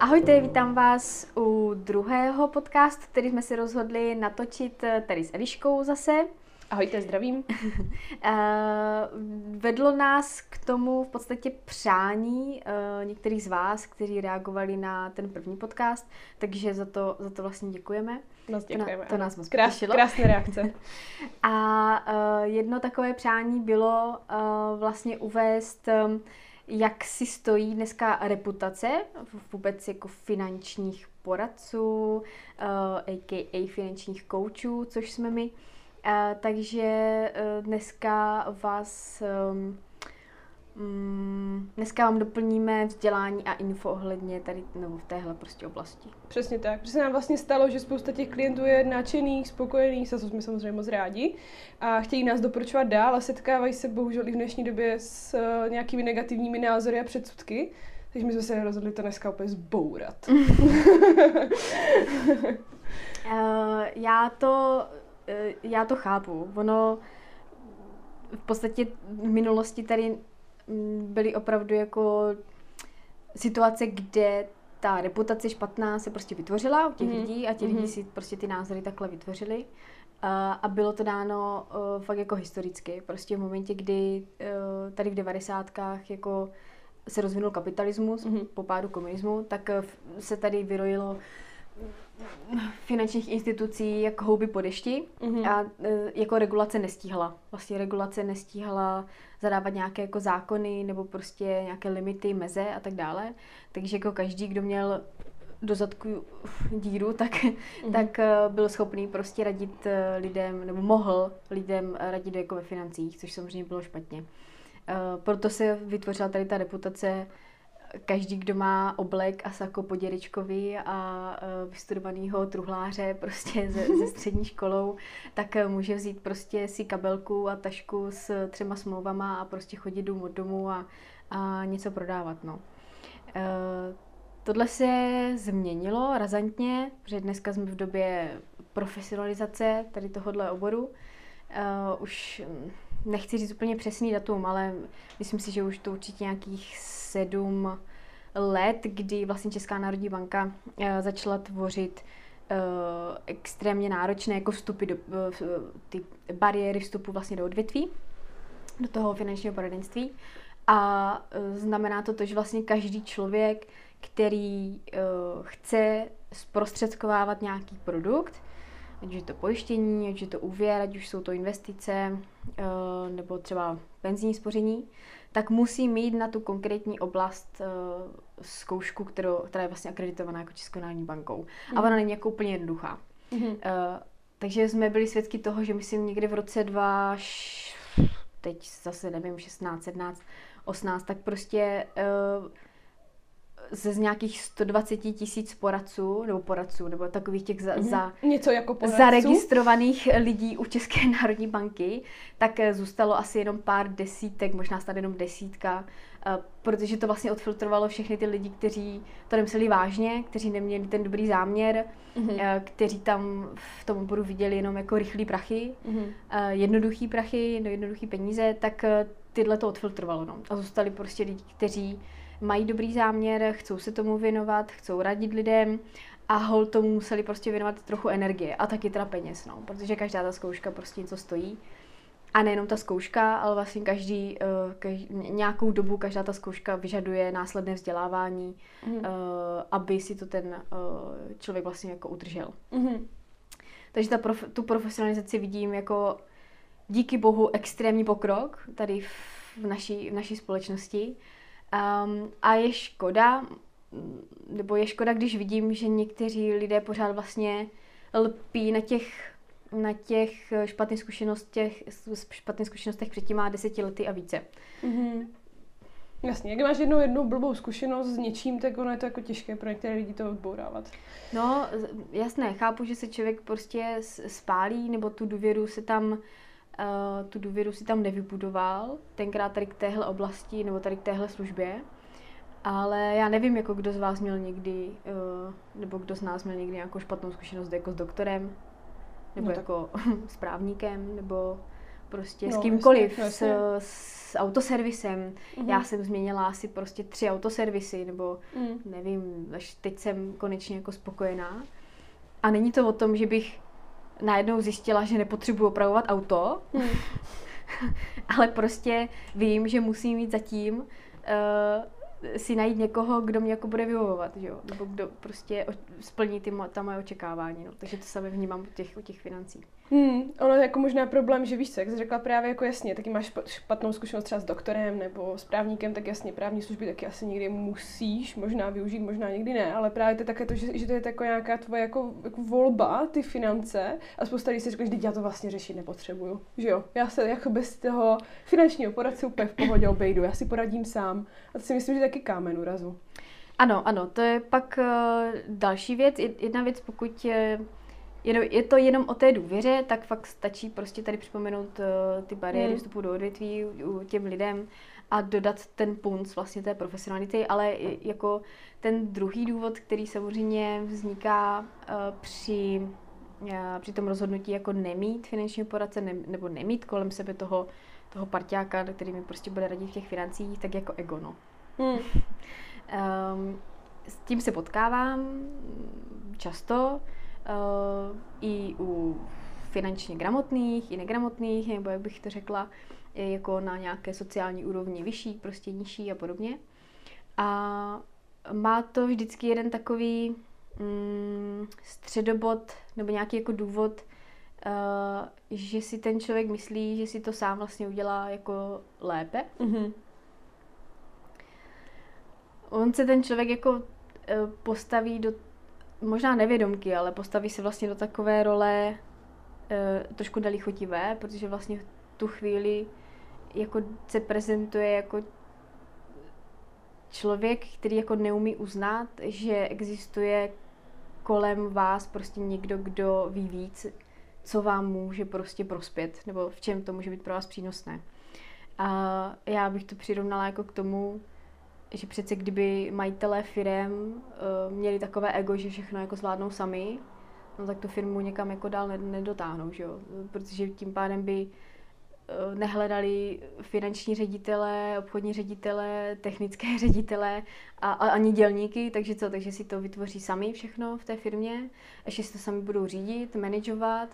Ahojte, vítám vás u druhého podcastu, který jsme si rozhodli natočit eh, tady s Eliškou zase. Ahojte, zdravím. Eh, vedlo nás k tomu v podstatě přání eh, některých z vás, kteří reagovali na ten první podcast, takže za to, za to vlastně děkujeme. Moc děkujeme. To, na, to nás moc Krás, potěšilo. Krásné reakce. A jedno takové přání bylo vlastně uvést jak si stojí dneska reputace vůbec jako finančních poradců, uh, a.k.a. finančních koučů, což jsme my. Uh, takže uh, dneska vás um, Mm, dneska vám doplníme vzdělání a info ohledně tady nebo v téhle prostě oblasti. Přesně tak. Protože nám vlastně stalo, že spousta těch klientů je nadšených, spokojených, za co jsme samozřejmě moc rádi a chtějí nás doporučovat dál a setkávají se bohužel i v dnešní době s uh, nějakými negativními názory a předsudky. Takže my jsme se rozhodli to dneska opět zbourat. uh, já to, uh, já to chápu. Ono v podstatě v minulosti tady byly opravdu jako situace, kde ta reputace špatná se prostě vytvořila u těch mm. lidí a ti mm. lidi si prostě ty názory takhle vytvořili. a bylo to dáno uh, fakt jako historicky. Prostě v momentě, kdy uh, tady v devadesátkách jako se rozvinul kapitalismus mm. po pádu komunismu, tak uh, se tady vyrojilo finančních institucí jako houby po dešti mm-hmm. a e, jako regulace nestíhala. Vlastně regulace nestíhala zadávat nějaké jako zákony nebo prostě nějaké limity, meze a tak dále. Takže jako každý, kdo měl do zadku díru, tak, mm-hmm. tak e, byl schopný prostě radit e, lidem, nebo mohl lidem radit jako ve financích, což samozřejmě bylo špatně. Proto se vytvořila tady ta reputace každý, kdo má oblek a sako po a uh, vystudovanýho truhláře prostě ze, ze střední školou, tak uh, může vzít prostě si kabelku a tašku s třema smlouvama a prostě chodit dům od domu a, a něco prodávat. No. Uh, tohle se změnilo razantně, protože dneska jsme v době profesionalizace tady tohohle oboru. Uh, už nechci říct úplně přesný datum, ale myslím si, že už to určitě nějakých sedm let, kdy vlastně Česká národní banka eh, začala tvořit eh, extrémně náročné jako vstupy do, eh, ty bariéry vstupu vlastně do odvětví, do toho finančního poradenství. A znamená to to, že vlastně každý člověk, který chce zprostředkovávat nějaký produkt, ať už je to pojištění, ať už je to úvěr, ať už jsou to investice, nebo třeba penzijní spoření, tak musí mít na tu konkrétní oblast uh, zkoušku, kterou, která je vlastně akreditovaná jako Českou národní bankou. Mm. A ona není jako úplně jednoduchá. Mm. Uh, takže jsme byli svědky toho, že myslím někdy v roce 2, teď zase nevím, 16, 17, 18, tak prostě uh, ze z nějakých 120 tisíc poradců, nebo poradců, nebo takových těch za, mm-hmm. za Něco jako poradců. zaregistrovaných lidí u České národní banky, tak eh, zůstalo asi jenom pár desítek, možná snad jenom desítka, eh, protože to vlastně odfiltrovalo všechny ty lidi, kteří to nemysleli vážně, kteří neměli ten dobrý záměr, mm-hmm. kteří tam v tom oboru viděli jenom jako rychlý prachy, mm-hmm. jednoduchý prachy, jednoduchý peníze, tak tyhle to odfiltrovalo. No. A zůstali prostě lidi, kteří mají dobrý záměr, chcou se tomu věnovat, chcou radit lidem a hol tomu museli prostě věnovat trochu energie a taky teda peněz, no, protože každá ta zkouška prostě něco stojí. A nejenom ta zkouška, ale vlastně každý, uh, každý nějakou dobu každá ta zkouška vyžaduje následné vzdělávání, mm. aby si to ten uh, člověk vlastně jako udržel. Mm. Takže ta prof, tu profesionalizaci vidím jako díky bohu extrémní pokrok tady v naší, v naší společnosti. Um, a je škoda, nebo je škoda, když vidím, že někteří lidé pořád vlastně lpí na těch, na těch špatných zkušenostech, špatných zkušenostech před těma deseti lety a více. Mm-hmm. Jasně, jak máš jednou jednu blbou zkušenost s něčím, tak ono je to jako těžké pro některé lidi to odbourávat. No, jasné, chápu, že se člověk prostě spálí, nebo tu důvěru se tam uh, tu důvěru si tam nevybudoval, tenkrát tady k téhle oblasti nebo tady k téhle službě. Ale já nevím, jako kdo z vás měl někdy, uh, nebo kdo z nás měl někdy nějakou špatnou zkušenost jako s doktorem, nebo no jako s právníkem, nebo prostě No, s kýmkoliv, jasně, s, jasně. s autoservisem. Mhm. Já jsem změnila asi prostě tři autoservisy, nebo Mm. nevím, až teď jsem konečně jako spokojená. A není to o tom, že bych najednou zjistila, že nepotřebuji opravovat auto, Mm. ale prostě vím, že musím mít zatím uh, si najít někoho, kdo mě jako bude vyhovovat, že jo? nebo kdo prostě splní ty mo- ta moje očekávání. No. Takže to sami vnímám u těch, u těch financí. Hmm, ono je jako možná problém, že víš co, jak jsi řekla právě jako jasně, taky máš špa- špatnou zkušenost třeba s doktorem nebo s právníkem, tak jasně právní služby taky asi někdy musíš možná využít, možná někdy ne, ale právě to je také to, že, že to je taková nějaká tvoje jako, jako volba, ty finance a spousta lidí si řekne, že já to vlastně řešit nepotřebuju, že jo, já se jako bez toho finančního poradce úplně v pohodě obejdu, já si poradím sám a to si myslím, že taky kámen úrazu. Ano, ano, to je pak uh, další věc. Jed- Jedna věc, pokud je, je, je to jenom o té důvěře, tak fakt stačí prostě tady připomenout uh, ty bariéry Hmm. vstupu do odvětví u těm lidem a dodat ten punc vlastně té profesionality, ale jako ten druhý důvod, který samozřejmě vzniká uh, při, uh, při tom rozhodnutí jako nemít finančního poradce ne, nebo nemít kolem sebe toho, toho parťáka, který mi prostě bude radit v těch financích, tak jako ego, no. Hmm. Um, s tím se potkávám často uh, i u finančně gramotných, i negramotných, nebo jak bych to řekla, jako na nějaké sociální úrovni vyšší, prostě nižší a podobně. A má to vždycky jeden takový mm, středobod nebo nějaký jako důvod, uh, že si ten člověk myslí, že si to sám vlastně udělá jako lépe, Mhm. On se ten člověk jako eh, postaví do, možná nevědomky, ale postaví se vlastně do takové role eh, trošku dalichotivé, protože vlastně v tu chvíli jako se prezentuje jako člověk, který jako neumí uznat, že existuje kolem vás prostě někdo, kdo ví víc, co vám může prostě prospět, nebo v čem to může být pro vás přínosné. A já bych to přirovnala jako k tomu, že přece kdyby majitelé firem uh, měli takové ego, že všechno jako zvládnou sami, no tak tu firmu někam jako dál ne- nedotáhnou, že jo? Protože tím pádem by uh, nehledali finanční ředitele, obchodní ředitele, technické ředitele a, a ani dělníky, takže co, takže si to vytvoří sami všechno v té firmě, ještě si to sami budou řídit, manažovat,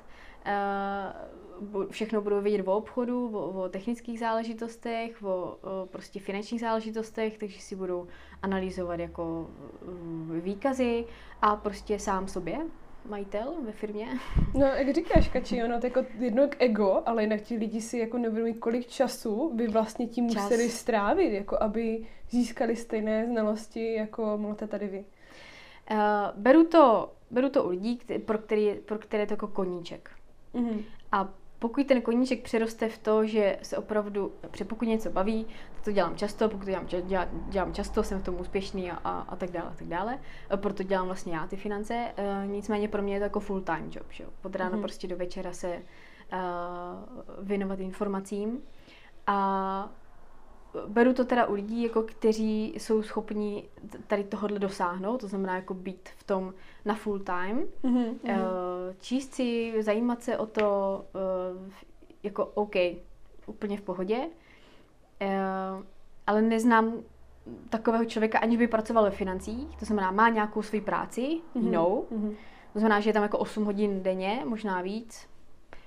uh, všechno budou vědět o obchodu, o, o technických záležitostech, o, o prostě finančních záležitostech, takže si budou analyzovat jako uh, výkazy a prostě sám sobě majitel ve firmě. No, jak říkáš, Kači, ono to jako jedno k ego, ale jinak ti lidi si jako neuvědomují, kolik času by vlastně tím Čas. museli strávit, jako aby získali stejné znalosti, jako máte tady vy. Uh, beru, to, beru to u lidí, pro, který, pro které je to jako koníček. Mhm. A pokud ten koníček přeroste v to, že se opravdu, protože pokud něco baví, tak to dělám často, pokud to dělám, ča- dělá, dělám často, jsem v tom úspěšný a, a, a tak dále, a tak dále. A proto dělám vlastně já ty finance. E, nicméně pro mě je to jako full time job, že jo. Od rána Mhm. prostě do večera se e, věnovat informacím. A beru to teda u lidí, jako kteří jsou schopni tady tohohle dosáhnout, to znamená jako být v tom na full time, Mhm. Eh, číst si, zajímat se o to, eh, jako OK, úplně v pohodě, Eh, ale neznám takového člověka, aniž by pracoval ve financích, to znamená, má nějakou svoji práci, Mhm. jinou, Mhm. to znamená, že je tam jako 8 hodin denně, možná víc,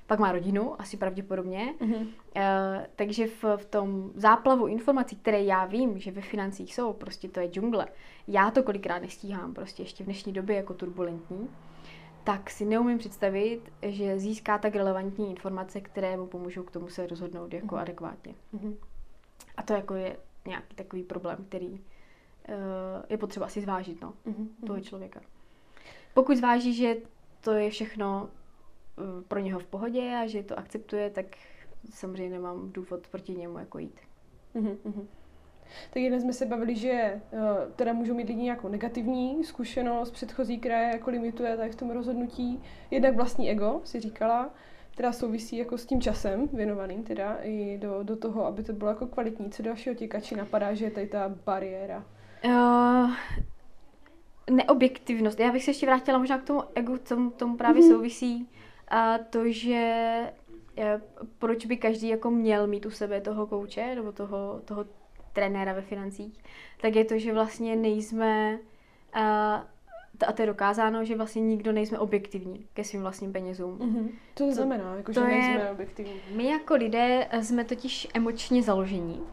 pak má rodinu, asi pravděpodobně, Mhm. Eh, takže v, v tom záplavu informací, které já vím, že ve financích jsou, prostě to je džungle, já to kolikrát nestíhám, prostě ještě v dnešní době jako turbulentní, tak si neumím představit, že získá tak relevantní informace, které mu pomůžou k tomu se rozhodnout jako Mhm. adekvátně. Mhm. A to jako je nějaký takový problém, který eh, je potřeba si zvážit, no, Mhm. toho člověka. Pokud zváží, že to je všechno pro něho v pohodě a že to akceptuje, tak samozřejmě nemám důvod proti němu jako jít. Mhm, mhm. Tak jeden jsme se bavili, že uh, teda můžou mít lidi nějakou negativní zkušenost, předchozí kraje jako limituje tady v tom rozhodnutí. Jednak vlastní ego, si říkala, která souvisí jako s tím časem věnovaným teda i do, do toho, aby to bylo jako kvalitní. Co dalšího ti kači napadá, že je tady ta bariéra? Uh, neobjektivnost. Já bych se ještě vrátila možná k tomu egu, tomu, tomu právě Mhm. souvisí a to, že proč by každý jako měl mít u sebe toho kouče nebo toho, toho trenéra ve financích, tak je to, že vlastně nejsme, a, a to je dokázáno, že vlastně nikdo nejsme objektivní ke svým vlastním penězům. Mm-hmm. To, to znamená, jako, to že nejsme je, objektivní. My jako lidé jsme totiž emočně založení.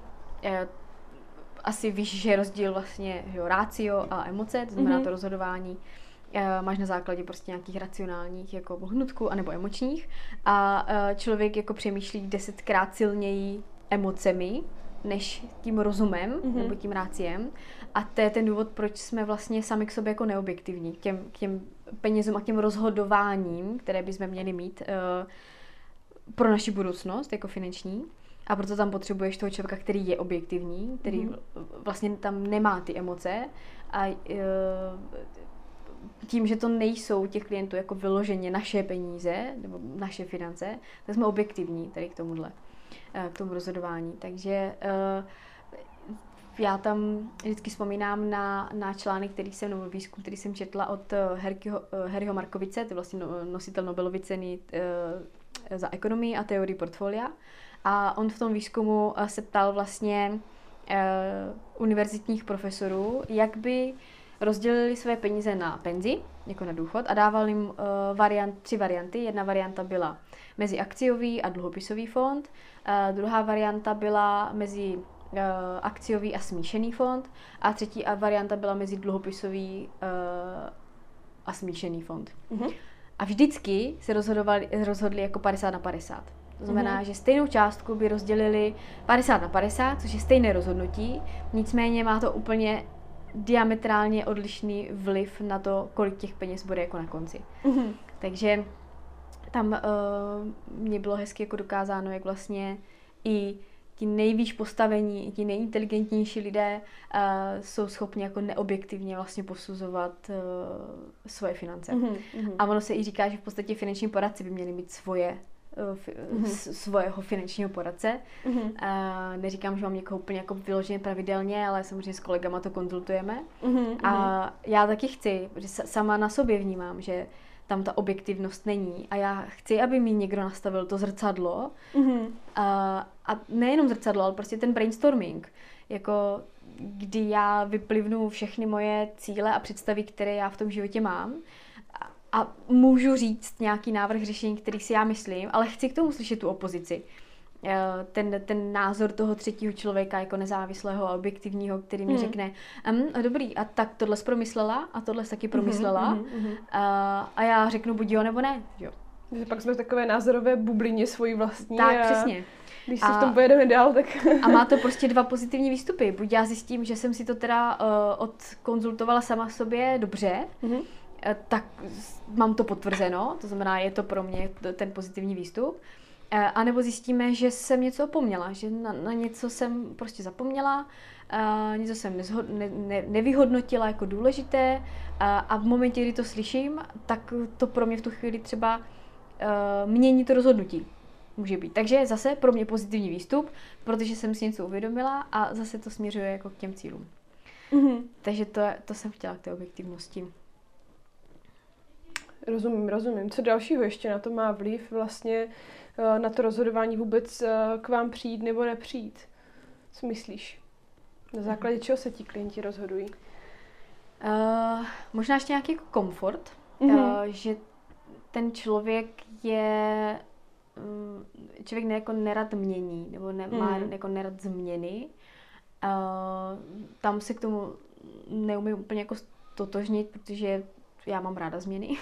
Asi víš, že je rozdíl vlastně jo, rácio a emoce, to znamená mm-hmm. to rozhodování máš na základě prostě nějakých racionálních jako hnutků anebo emočních a člověk jako přemýšlí desetkrát silněji emocemi, než tím rozumem mm-hmm. nebo tím ráciem. A to je ten důvod, proč jsme vlastně sami k sobě jako neobjektivní. K těm, k těm penězům a k těm rozhodováním, které bychom měli mít uh, pro naši budoucnost jako finanční. A proto tam potřebuješ toho člověka, který je objektivní, který mm-hmm. vlastně tam nemá ty emoce a uh, tím, že to nejsou těch klientů jako vyloženě naše peníze nebo naše finance, tak jsme objektivní tady k tomuhle. Eh, k tomu rozhodování. Takže eh, já tam vždycky vzpomínám na, na článek, který jsem, nebo výzkum, který jsem četla od eh, Herkyho, Harryho Markovice, to je vlastně no, nositel Nobelovy ceny za ekonomii a teorii portfolia. A on v tom výzkumu se ptal vlastně univerzitních profesorů, jak by rozdělili své peníze na penzi, jako na důchod, a dával jim uh, variant, tři varianty. Jedna varianta byla mezi akciový a dluhopisový fond, uh, druhá varianta byla mezi uh, akciový a smíšený fond a třetí varianta byla mezi dluhopisový uh, a smíšený fond. Uh-huh. A vždycky se rozhodovali, rozhodli jako 50 na 50. To znamená, mm-hmm. že stejnou částku by rozdělili 50 na 50, což je stejné rozhodnutí, nicméně má to úplně diametrálně odlišný vliv na to, kolik těch peněz bude jako na konci. Mm-hmm. Takže tam uh, mě bylo hezky jako dokázáno, jak vlastně i ti nejvýš postavení, ti nejinteligentnější lidé uh, jsou schopni jako neobjektivně vlastně posuzovat uh, svoje finance. Mm-hmm. A ono se i říká, že v podstatě finanční poradci by měli mít svoje mm-hmm. svého finančního poradce. Mm-hmm. A neříkám, že mám někoho úplně jako vyloženě pravidelně, ale samozřejmě s kolegama to konzultujeme. Mm-hmm. A já taky chci, že sama na sobě vnímám, že tam ta objektivnost není. A já chci, aby mi někdo nastavil to zrcadlo. Mm-hmm. A, a nejenom zrcadlo, ale prostě ten brainstorming. Jako kdy já vyplivnu všechny moje cíle a představy, které já v tom životě mám a můžu říct nějaký návrh řešení, který si já myslím, ale chci k tomu slyšet tu opozici. Eh, ten, ten názor toho třetího člověka jako nezávislého a objektivního, který mi mm. řekne, um, dobrý, a tak tohle promyslela a tohle taky promyslela mm, mm, mm, a, a já řeknu buď jo nebo ne. Jo. Že pak jsme v takové názorové bublině svojí vlastní. Tak, a... přesně. Když se a, v tom pojedeme dál, tak... a má to prostě dva pozitivní výstupy. Buď já zjistím, že jsem si to teda uh, odkonzultovala sama sobě dobře, mm-hmm. Eh, tak mám to potvrzeno, to znamená, je to pro mě ten pozitivní výstup. Eh, a nebo zjistíme, že jsem něco opomněla, že na, na něco jsem prostě zapomněla, uh, něco jsem nezhod, ne, ne, nevyhodnotila jako důležité uh, a v momentě, kdy to slyším, tak to pro mě v tu chvíli třeba uh, mění to rozhodnutí. Může být. Takže zase pro mě pozitivní výstup, protože jsem si něco uvědomila a zase to směřuje jako k těm cílům. Mm-hmm. Takže to, to jsem chtěla k té objektivnosti. Rozumím, rozumím. Co dalšího ještě na to má vliv vlastně eh, na to rozhodování vůbec eh, k vám přijít nebo nepřijít? Co myslíš? Na základě čeho se ti klienti rozhodují? Uh, možná ještě nějaký jako komfort, mm-hmm. uh, že ten člověk je um, člověk ne, jako nerad mění, nebo ne, mm. má jako nerad změny. Uh, tam se k tomu neumím úplně jako totožnit, protože já mám ráda změny,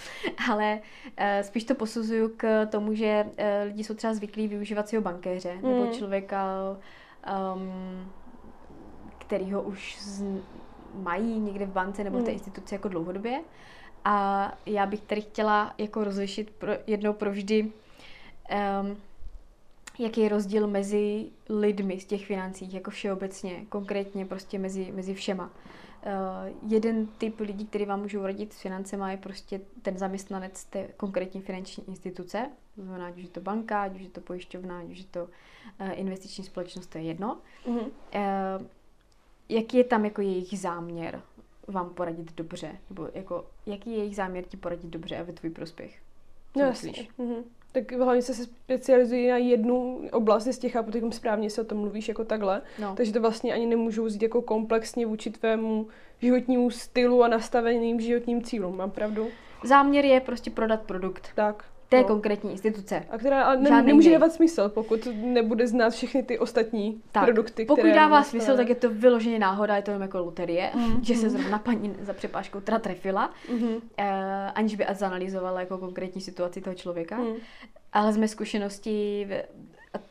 ale uh, spíš to posuzuju k tomu, že uh, lidi jsou třeba zvyklí využívat svého bankéře mm. nebo člověka, um, který ho už z, mají někde v bance nebo v té mm. instituci jako dlouhodobě. A já bych tady chtěla jako rozlišit pro, jednou provždy, um, jaký je rozdíl mezi lidmi z těch financí, jako všeobecně, konkrétně prostě mezi, mezi všema. Uh, jeden typ lidí, který vám můžou radit s financema, je prostě ten zaměstnanec té konkrétní finanční instituce. To znamená, ať už je to banka, ať už je to pojišťovna, ať už je to uh, investiční společnost, to je jedno. Mm-hmm. Jaký je tam jako jejich záměr vám poradit dobře? Nebo jako, jaký je jejich záměr ti poradit dobře a ve tvůj prospěch? Co no, myslíš? Mm-hmm. Tak hlavně se specializují na jednu oblast, jestli chápu, teď správně se o tom mluvíš jako takhle. No. Takže to vlastně ani nemůžou vzít jako komplexně vůči tvému životnímu stylu a nastaveným životním cílům. Mám pravdu? Záměr je prostě prodat produkt. Tak té no. konkrétní instituce. A která ale ne, nemůže dávat smysl, pokud nebude znát všechny ty ostatní tak, produkty, pokud které dává smysl, tak je to vyloženě náhoda, je to jenom jako loterie, mm. že se zrovna paní za přepážkou teda trefila, mm. eh, aniž by zanalizovala jako konkrétní situaci toho člověka. Mm. Ale z mé zkušenosti,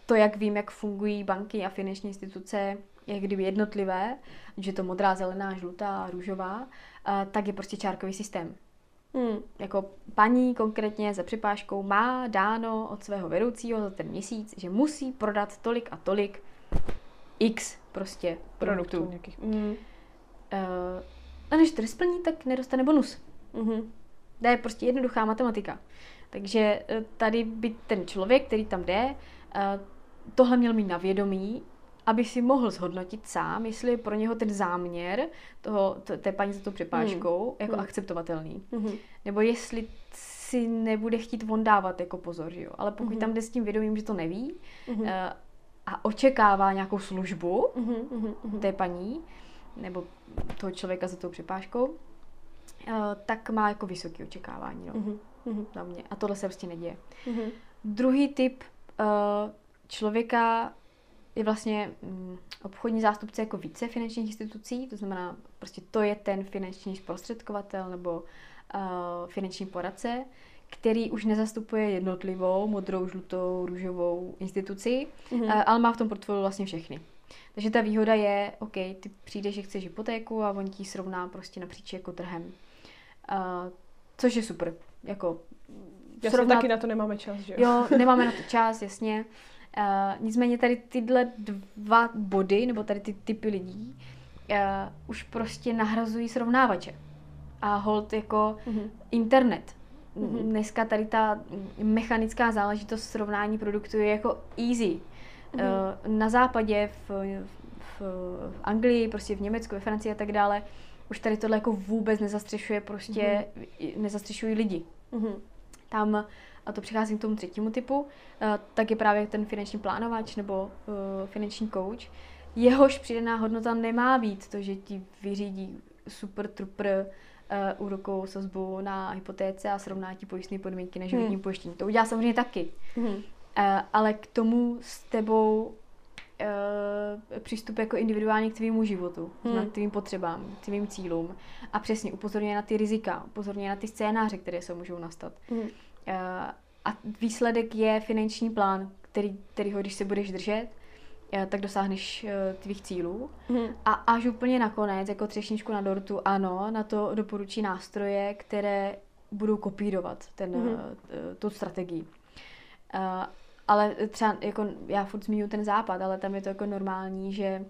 to, jak vím, jak fungují banky a finanční instituce, je kdyby jednotlivé, že to modrá, zelená, žlutá, růžová, eh, tak je prostě čárkový systém. Hmm. Jako paní konkrétně za připážkou má dáno od svého vedoucího za ten měsíc, že musí prodat tolik a tolik x prostě produktů. produktů. Hmm. Uh, a než to nesplní, tak nedostane bonus. Hmm. To je prostě jednoduchá matematika. Takže uh, tady by ten člověk, který tam jde, uh, tohle měl mít na vědomí aby si mohl zhodnotit sám, jestli je pro něho ten záměr toho, té paní za tou přepážkou hmm. jako hmm. akceptovatelný. Hmm. Nebo jestli si nebude chtít on dávat jako pozor, jo. Ale pokud hmm. tam jde s tím vědomím, že to neví hmm. uh, a očekává nějakou službu hmm. té paní nebo toho člověka za tou přepážkou, uh, tak má jako vysoké očekávání. No. Hmm. Na mě. A tohle se prostě neděje. Hmm. Druhý typ uh, člověka je vlastně mm, obchodní zástupce jako více finančních institucí, to znamená, prostě to je ten finanční zprostředkovatel nebo uh, finanční poradce, který už nezastupuje jednotlivou modrou, žlutou, růžovou instituci, mm-hmm. uh, ale má v tom portfoliu vlastně všechny. Takže ta výhoda je, OK, ty přijdeš, že chceš hypotéku a on ti srovná prostě napříč jako trhem. Uh, což je super. Jako, Já srovnat... taky na to nemáme čas, že jo? Jo, nemáme na to čas, jasně. Uh, nicméně tady tyhle dva body, nebo tady ty typy lidí, uh, už prostě nahrazují srovnávače. A hold jako mm-hmm. internet. Mm-hmm. Dneska tady ta mechanická záležitost srovnání produktů je jako easy. Mm-hmm. Uh, na západě, v, v, v Anglii, prostě v Německu, ve Francii a tak dále, už tady tohle jako vůbec nezastřešuje prostě, mm-hmm. nezastřešují lidi. Mm-hmm. Tam a to přicházím k tomu třetímu typu, eh, tak je právě ten finanční plánovač nebo eh, finanční coach. Jehož přidaná hodnota nemá být to, že ti vyřídí super trupr uh, úrokovou sazbu na hypotéce a srovná ti pojistné podmínky na životní hmm. pojištění. To udělá samozřejmě taky. Hmm. Uh, ale k tomu s tebou uh, přístup jako individuálně k tvému životu, hmm. k tvým potřebám, k tvým cílům a přesně upozorňuje na ty rizika, upozorňuje na ty scénáře, které se můžou nastat. Hmm. Eh, a výsledek je finanční plán, který, kterýho, když se budeš držet, eh, tak dosáhneš eh, tvých cílů. Mm. A až úplně nakonec, jako třešničku na dortu, ano, na to doporučí nástroje, které budou kopírovat ten, mm. tu strategii. Ale třeba, jako já furt zmiňuji ten západ, ale tam je to jako normální, že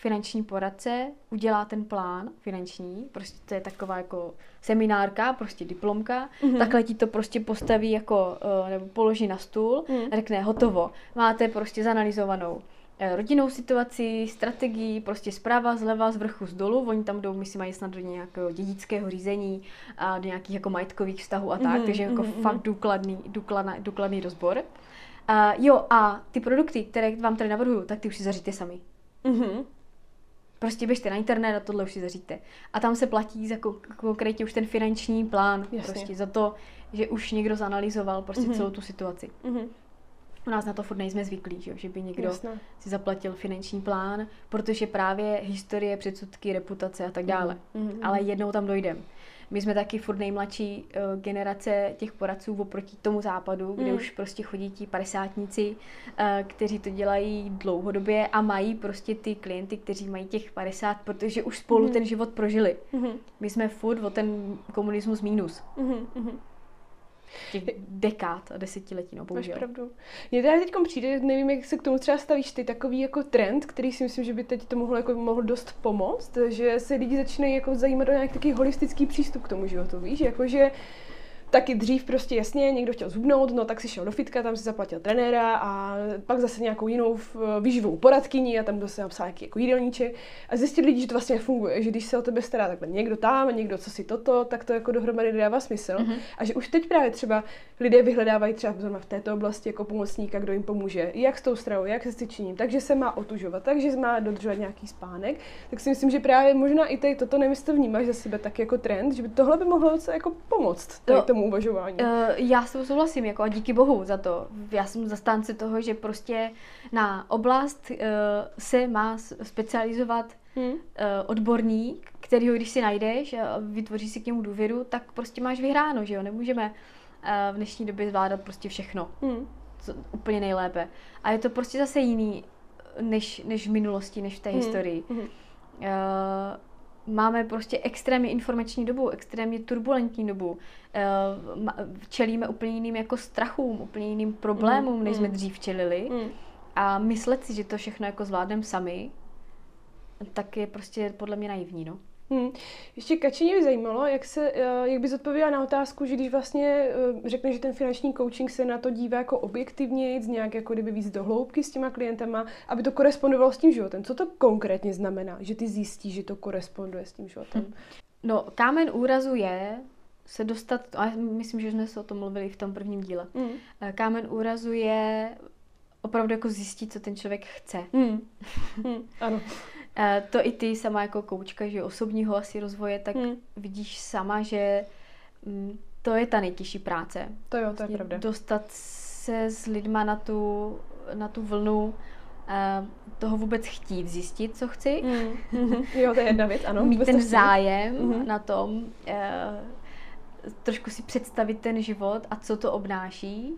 finanční poradce udělá ten plán finanční, prostě to je taková jako seminárka, prostě diplomka, mm-hmm. takhle ti to prostě postaví jako, uh, nebo položí na stůl mm. a řekne hotovo, máte prostě zanalizovanou eh, rodinnou situaci, strategii, prostě zprava, zleva, z vrchu, z dolu. Oni tam jdou, myslím, mají snad do nějakého dědického řízení a do nějakých jako majetkových vztahů a tak, mm-hmm, takže jako mm-hmm. fakt důkladný, důkladný, důkladný rozbor. Uh, jo, a ty produkty, které vám tady navrhuju, tak ty už si zaříte sami. Mm-hmm. Prostě běžte na internet a tohle už si zaříte. A tam se platí za konkrétně už ten finanční plán. Jasně. Prostě za to, že už někdo zanalizoval prostě mm-hmm. celou tu situaci. Mm-hmm. U nás na to furt nejsme zvyklí, že, že by někdo Jasně. si zaplatil finanční plán, protože právě historie, předsudky, reputace a tak dále. Mm-hmm. Ale jednou tam dojdeme. My jsme taky furt nejmladší uh, generace těch poradců oproti tomu západu, kde mm. už prostě chodí ti padesátníci, uh, kteří to dělají dlouhodobě a mají prostě ty klienty, kteří mají těch 50, protože už spolu mm. ten život prožili. Mm. My jsme furt o ten komunismus mínus. Mm těch dekád a desetiletí, no bohužel. Máš pravdu. Mně teda teď přijde, nevím, jak se k tomu třeba stavíš ty, takový jako trend, který si myslím, že by teď to mohlo, jako, mohl dost pomoct, že se lidi začínají jako zajímat o nějaký takový holistický přístup k tomu životu, víš, jakože taky dřív prostě jasně, někdo chtěl zubnout, no tak si šel do fitka, tam si zaplatil trenéra a pak zase nějakou jinou výživovou poradkyni a tam kdo se napsal nějaký jako jídelníček a zjistili lidi, že to vlastně funguje, že když se o tebe stará takhle někdo tam, někdo co si toto, tak to jako dohromady dává smysl. Mm-hmm. A že už teď právě třeba lidé vyhledávají třeba v této oblasti jako pomocníka, kdo jim pomůže, jak s tou stravou, jak se cvičením, takže se má otužovat, takže má dodržovat nějaký spánek, tak si myslím, že právě možná i tady toto nevím, vnímáš za sebe tak jako trend, že by tohle by mohlo jako pomoct tomu uvažování. Uh, já s tou souhlasím, jako a díky bohu za to. Já jsem zastánce toho, že prostě na oblast uh, se má specializovat hmm. uh, odborník, který když si najdeš a vytvoří si k němu důvěru, tak prostě máš vyhráno, že jo? Nemůžeme uh, v dnešní době zvládat prostě všechno. Hmm. Co, úplně nejlépe. A je to prostě zase jiný než, než v minulosti, než v té hmm. historii. Hmm. Uh, máme prostě extrémně informační dobu, extrémně turbulentní dobu. Eh, čelíme úplně jiným jako strachům, úplně jiným problémům, mm, než jsme mm. dřív čelili. Mm. A myslet si, že to všechno jako zvládneme sami, tak je prostě podle mě naivní, no. Hmm. Ještě Kačině by zajímalo, jak, se, eh, jak bys odpověděla na otázku, že když vlastně eh, řekne, že ten finanční coaching se na to dívá jako objektivně, nějak jako kdyby víc do hloubky s těma klientama, aby to korespondovalo s tím životem. Co to konkrétně znamená, že ty zjistíš, že to koresponduje s tím životem? Hmm. No, kámen úrazu je se dostat, a myslím, že jsme se o tom mluvili v tom prvním díle. Hmm. Kámen úrazu je opravdu jako zjistit, co ten člověk chce. Hmm. Hmm. Ano. To i ty sama jako koučka, že osobního asi rozvoje, tak hmm. vidíš sama, že mm, to je ta nejtěžší práce. To jo, to je vlastně pravda. Dostat se s lidma na tu, na tu vlnu toho vůbec chtít zjistit, co chci. Mm. jo, to je jedna věc, ano. Mít ten zájem mm-hmm. na tom, uh, trošku si představit ten život a co to obnáší.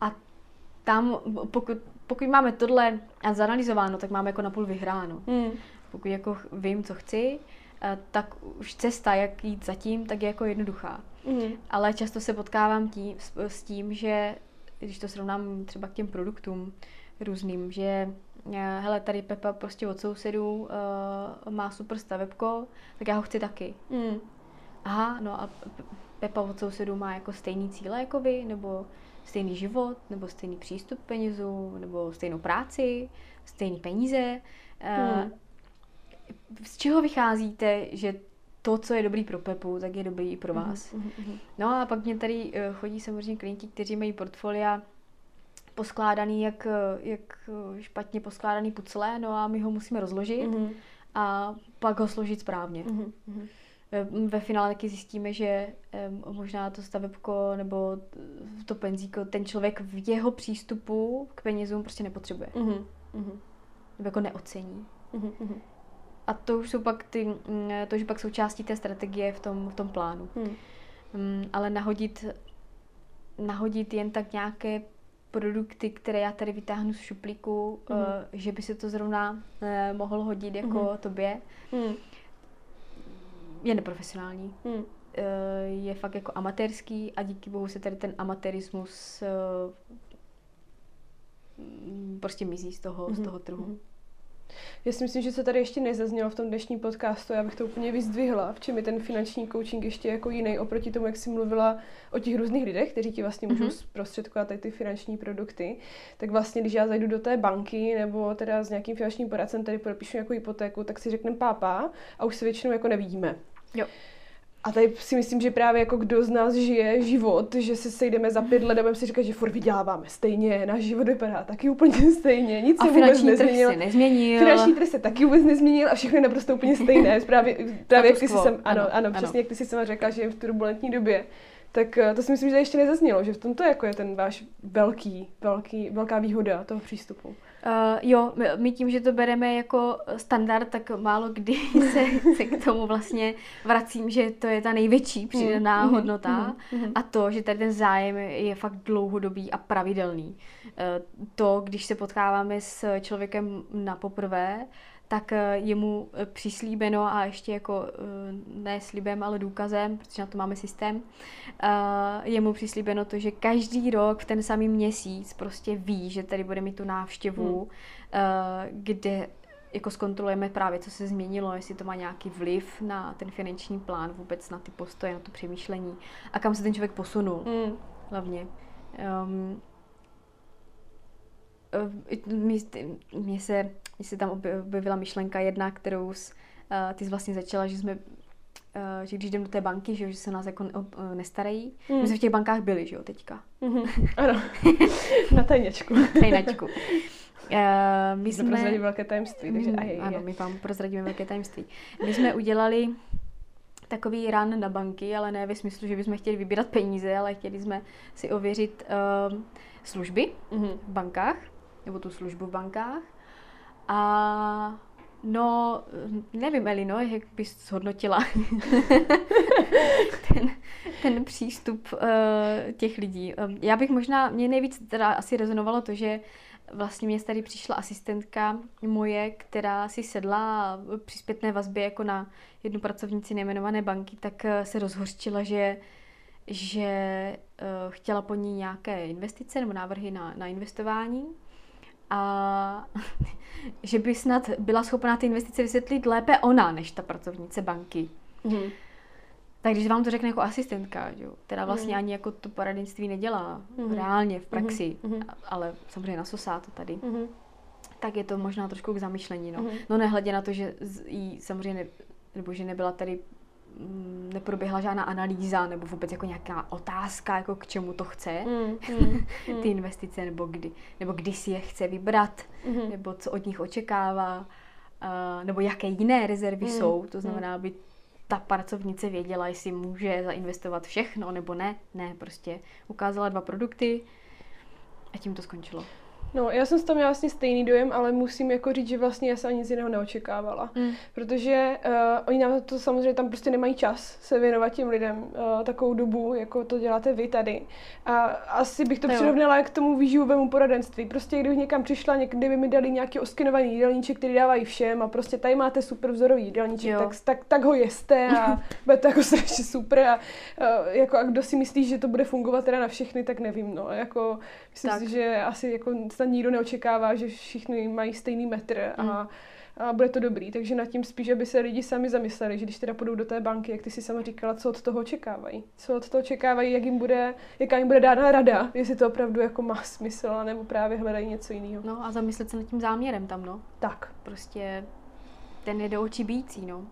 A tam, pokud pokud máme tohle zanalizováno, tak máme jako napůl vyhráno. Hmm. Pokud jako vím, co chci, eh, tak už cesta, jak jít zatím, tak je jako jednoduchá. Hmm. Ale často se potkávám tím, s tím, že když to srovnám třeba k těm produktům různým, že eh, hele, tady Pepa prostě od sousedů uh, má super stavebko, tak já ho chci taky. Hmm. Aha, no a Pepa od sousedů má jako stejný cíle jako vy, nebo stejný život, nebo stejný přístup k penězům, nebo stejnou práci, stejný peníze. Eh, hmm. Z čeho vycházíte, že to, co je dobrý pro Pepu, tak je dobrý i pro hmm, vás. Hmm, hmm. No a pak mě tady eh, chodí samozřejmě klienti, kteří mají portfolia poskládaný jak, eh, jak špatně poskládaný pucle, no a my ho musíme rozložit hmm. a pak ho složit správně. Hmm. Eh, ve finále taky zjistíme, že možná to stavebko nebo to penzíko ten člověk v jeho přístupu k penězům prostě nepotřebuje. Mm-hmm. Nebo jako neocení. Mm-hmm. A to už jsou pak ty, mm, to už pak součástí té strategie v tom, v tom plánu. Mm. Ale nahodit, nahodit jen tak nějaké produkty, které já tady vytáhnu z šuplíku, mm. uh, že by se to zrovna uh, mohlo hodit jako mm. tobě, mm je neprofesionální. Hmm. Eh, je fakt jako amatérský a díky bohu se tady ten amatérismus eh, prostě mizí z toho, mm-hmm. z toho trhu. Mm-hmm. Já si myslím, že co tady ještě nezaznělo v tom dnešním podcastu, já bych to úplně vyzdvihla, v čem je ten finanční coaching ještě jako jiný oproti tomu, jak jsi mluvila o těch různých lidech, kteří ti vlastně můžou mm-hmm. zprostředkovat ty finanční produkty. Tak vlastně, když já zajdu do té banky nebo teda s nějakým finančním poradcem, tady podepíšu nějakou hypotéku, tak si řekneme pápa a už se většinou jako nevidíme. Jo. A tady si myslím, že právě jako kdo z nás žije život, že se sejdeme za pět let a budeme si říkat, že furt vyděláváme stejně, náš život vypadá taky úplně stejně, nic a se vůbec nezměnil. se nezměnil. Finanční trh se taky vůbec nezměnil a všechno je naprosto úplně stejné. Právě, právě jak ty jsi sem, ano, ano, ano, přesně jak ty jsi sama řekla, že je v turbulentní době. Tak eh, to si myslím, že ještě nezaznělo, že v tomto jako je ten váš velký, velký, velká výhoda toho přístupu. Uh, jo, my, my tím, že to bereme jako standard, tak málo kdy se, se k tomu vlastně vracím, že to je ta největší přidaná mm, hodnota. Mm, mm, a to, že tady ten zájem je fakt dlouhodobý a pravidelný. Uh, to, když se potkáváme s člověkem na poprvé, tak eh, je mu eh, přislíbeno a ještě jako eh, ne slibem, ale důkazem, protože na to máme systém, je mu přislíbeno to, že každý rok v ten samý měsíc prostě ví, že tady bude mít tu návštěvu, hmm. kde jako zkontrolujeme právě, co se změnilo, jestli to má nějaký vliv na ten finanční plán, vůbec na ty postoje, na to přemýšlení a kam se ten člověk posunul mm. hlavně. Um, mně se, mně se tam objevila myšlenka jedna, kterou s, uh, ty jsi vlastně začala, že jsme uh, že když jdeme do té banky, že, že se nás jako uh, nestarají. Mm. My jsme v těch bankách byli, že jo, teďka. Mm-hmm. Ano, na tajněčku. Tajnačku. Uh, my jsme... Prozradíme velké tajemství, takže mm, aj, Ano, my vám prozradíme velké tajemství. My jsme udělali takový run na banky, ale ne ve smyslu, že bychom chtěli vybírat peníze, ale chtěli jsme si ověřit uh, služby mm-hmm. v bankách, nebo tu službu v bankách. A no, nevím, Elino, jak bys zhodnotila ten, ten přístup uh, těch lidí. Já bych možná, mě nejvíc teda asi rezonovalo to, že vlastně mě tady přišla asistentka moje, která si sedla při zpětné vazbě jako na jednu pracovníci nejmenované banky, tak eh, se rozhořčila, že že uh, chtěla po ní nějaké investice nebo návrhy na, na investování a že by snad byla schopná ty investice vysvětlit lépe ona, než ta pracovnice banky. Mm. Tak když vám to řekne jako asistentka, jo, která vlastně mm. ani jako to poradenství nedělá mm. reálně v praxi, mm. ale samozřejmě nasosá to tady, mm. tak je to možná trošku k zamyšlení. No, mm. no nehledě na to, že jí samozřejmě, ne, nebo že nebyla tady neproběhla žádná analýza nebo vůbec jako nějaká otázka, jako k čemu to chce, mm, mm, ty investice, nebo kdy, nebo kdy si je chce vybrat, mm. nebo co od nich očekává, uh, nebo jaké jiné rezervy mm, jsou, to znamená, aby ta pracovnice věděla, jestli může zainvestovat všechno nebo ne. Ne, prostě ukázala dva produkty a tím to skončilo. No, já jsem z toho měla vlastně stejný dojem, ale musím jako říct, že vlastně já jsem nic jiného neočekávala. Mm. Protože uh, oni nám to samozřejmě tam prostě nemají čas se věnovat těm lidem uh, takovou dobu, jako to děláte vy tady. A asi bych to přirovnala k tomu výživovému poradenství. Prostě kdybych někam přišla, někdy by mi dali nějaký oskinovaný jídelníček, který dávají všem a prostě tady máte super vzorový jídelníček, tak, tak, tak, ho jeste a bude to jako strašně super. A, uh, jako, a kdo si myslí, že to bude fungovat teda na všechny, tak nevím. No. Jako, myslím tak. si, že asi jako snad nikdo neočekává, že všichni mají stejný metr a, mm. a bude to dobrý. Takže nad tím spíš, aby se lidi sami zamysleli, že když teda půjdou do té banky, jak ty si sama říkala, co od toho očekávají. Co od toho očekávají, jak jim bude, jaká jim bude dána rada, jestli to opravdu jako má smysl, nebo právě hledají něco jiného. No a zamyslet se nad tím záměrem tam, no. Tak. Prostě ten je do očí bíjící, no.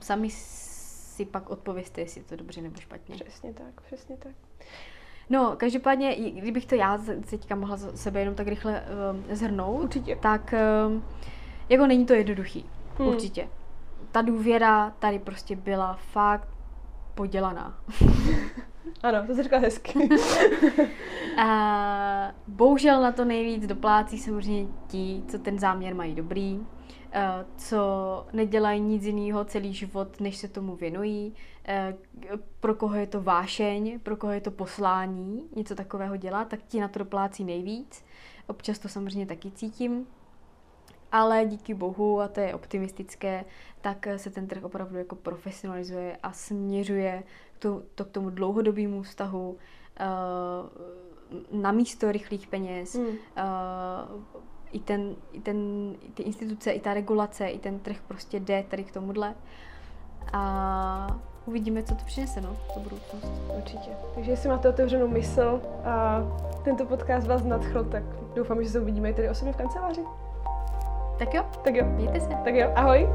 Sami si pak odpověste, jestli je to dobře nebo špatně. Přesně tak, přesně tak. No, každopádně, kdybych to já teďka mohla sebe jenom tak rychle um, zhrnout, určitě. tak um, jako není to jednoduchý. Hmm. Určitě. Ta důvěra tady prostě byla fakt podělaná. ano, to se říká hezky. a bohužel na to nejvíc doplácí samozřejmě ti, co ten záměr mají dobrý, co nedělají nic jiného celý život, než se tomu věnují, eh, pro koho je to vášeň, pro koho je to poslání, něco takového dělat, tak ti na to doplácí nejvíc. Občas to samozřejmě taky cítím, ale díky bohu, a to je optimistické, tak se ten trh opravdu jako profesionalizuje a směřuje to, to k tomu dlouhodobému vztahu, uh, na místo rychlých peněz, hmm. I, ten, i ten, i ty instituce, i ta regulace, i ten trh prostě jde tady k tomuhle. A uvidíme, co to přinese, no, do budoucnost. Určitě. Takže jestli máte otevřenou mysl a tento podcast vás nadchl, tak doufám, že se uvidíme i tady osobně v kanceláři. Tak jo. Tak jo. Mějte se. Tak jo, ahoj.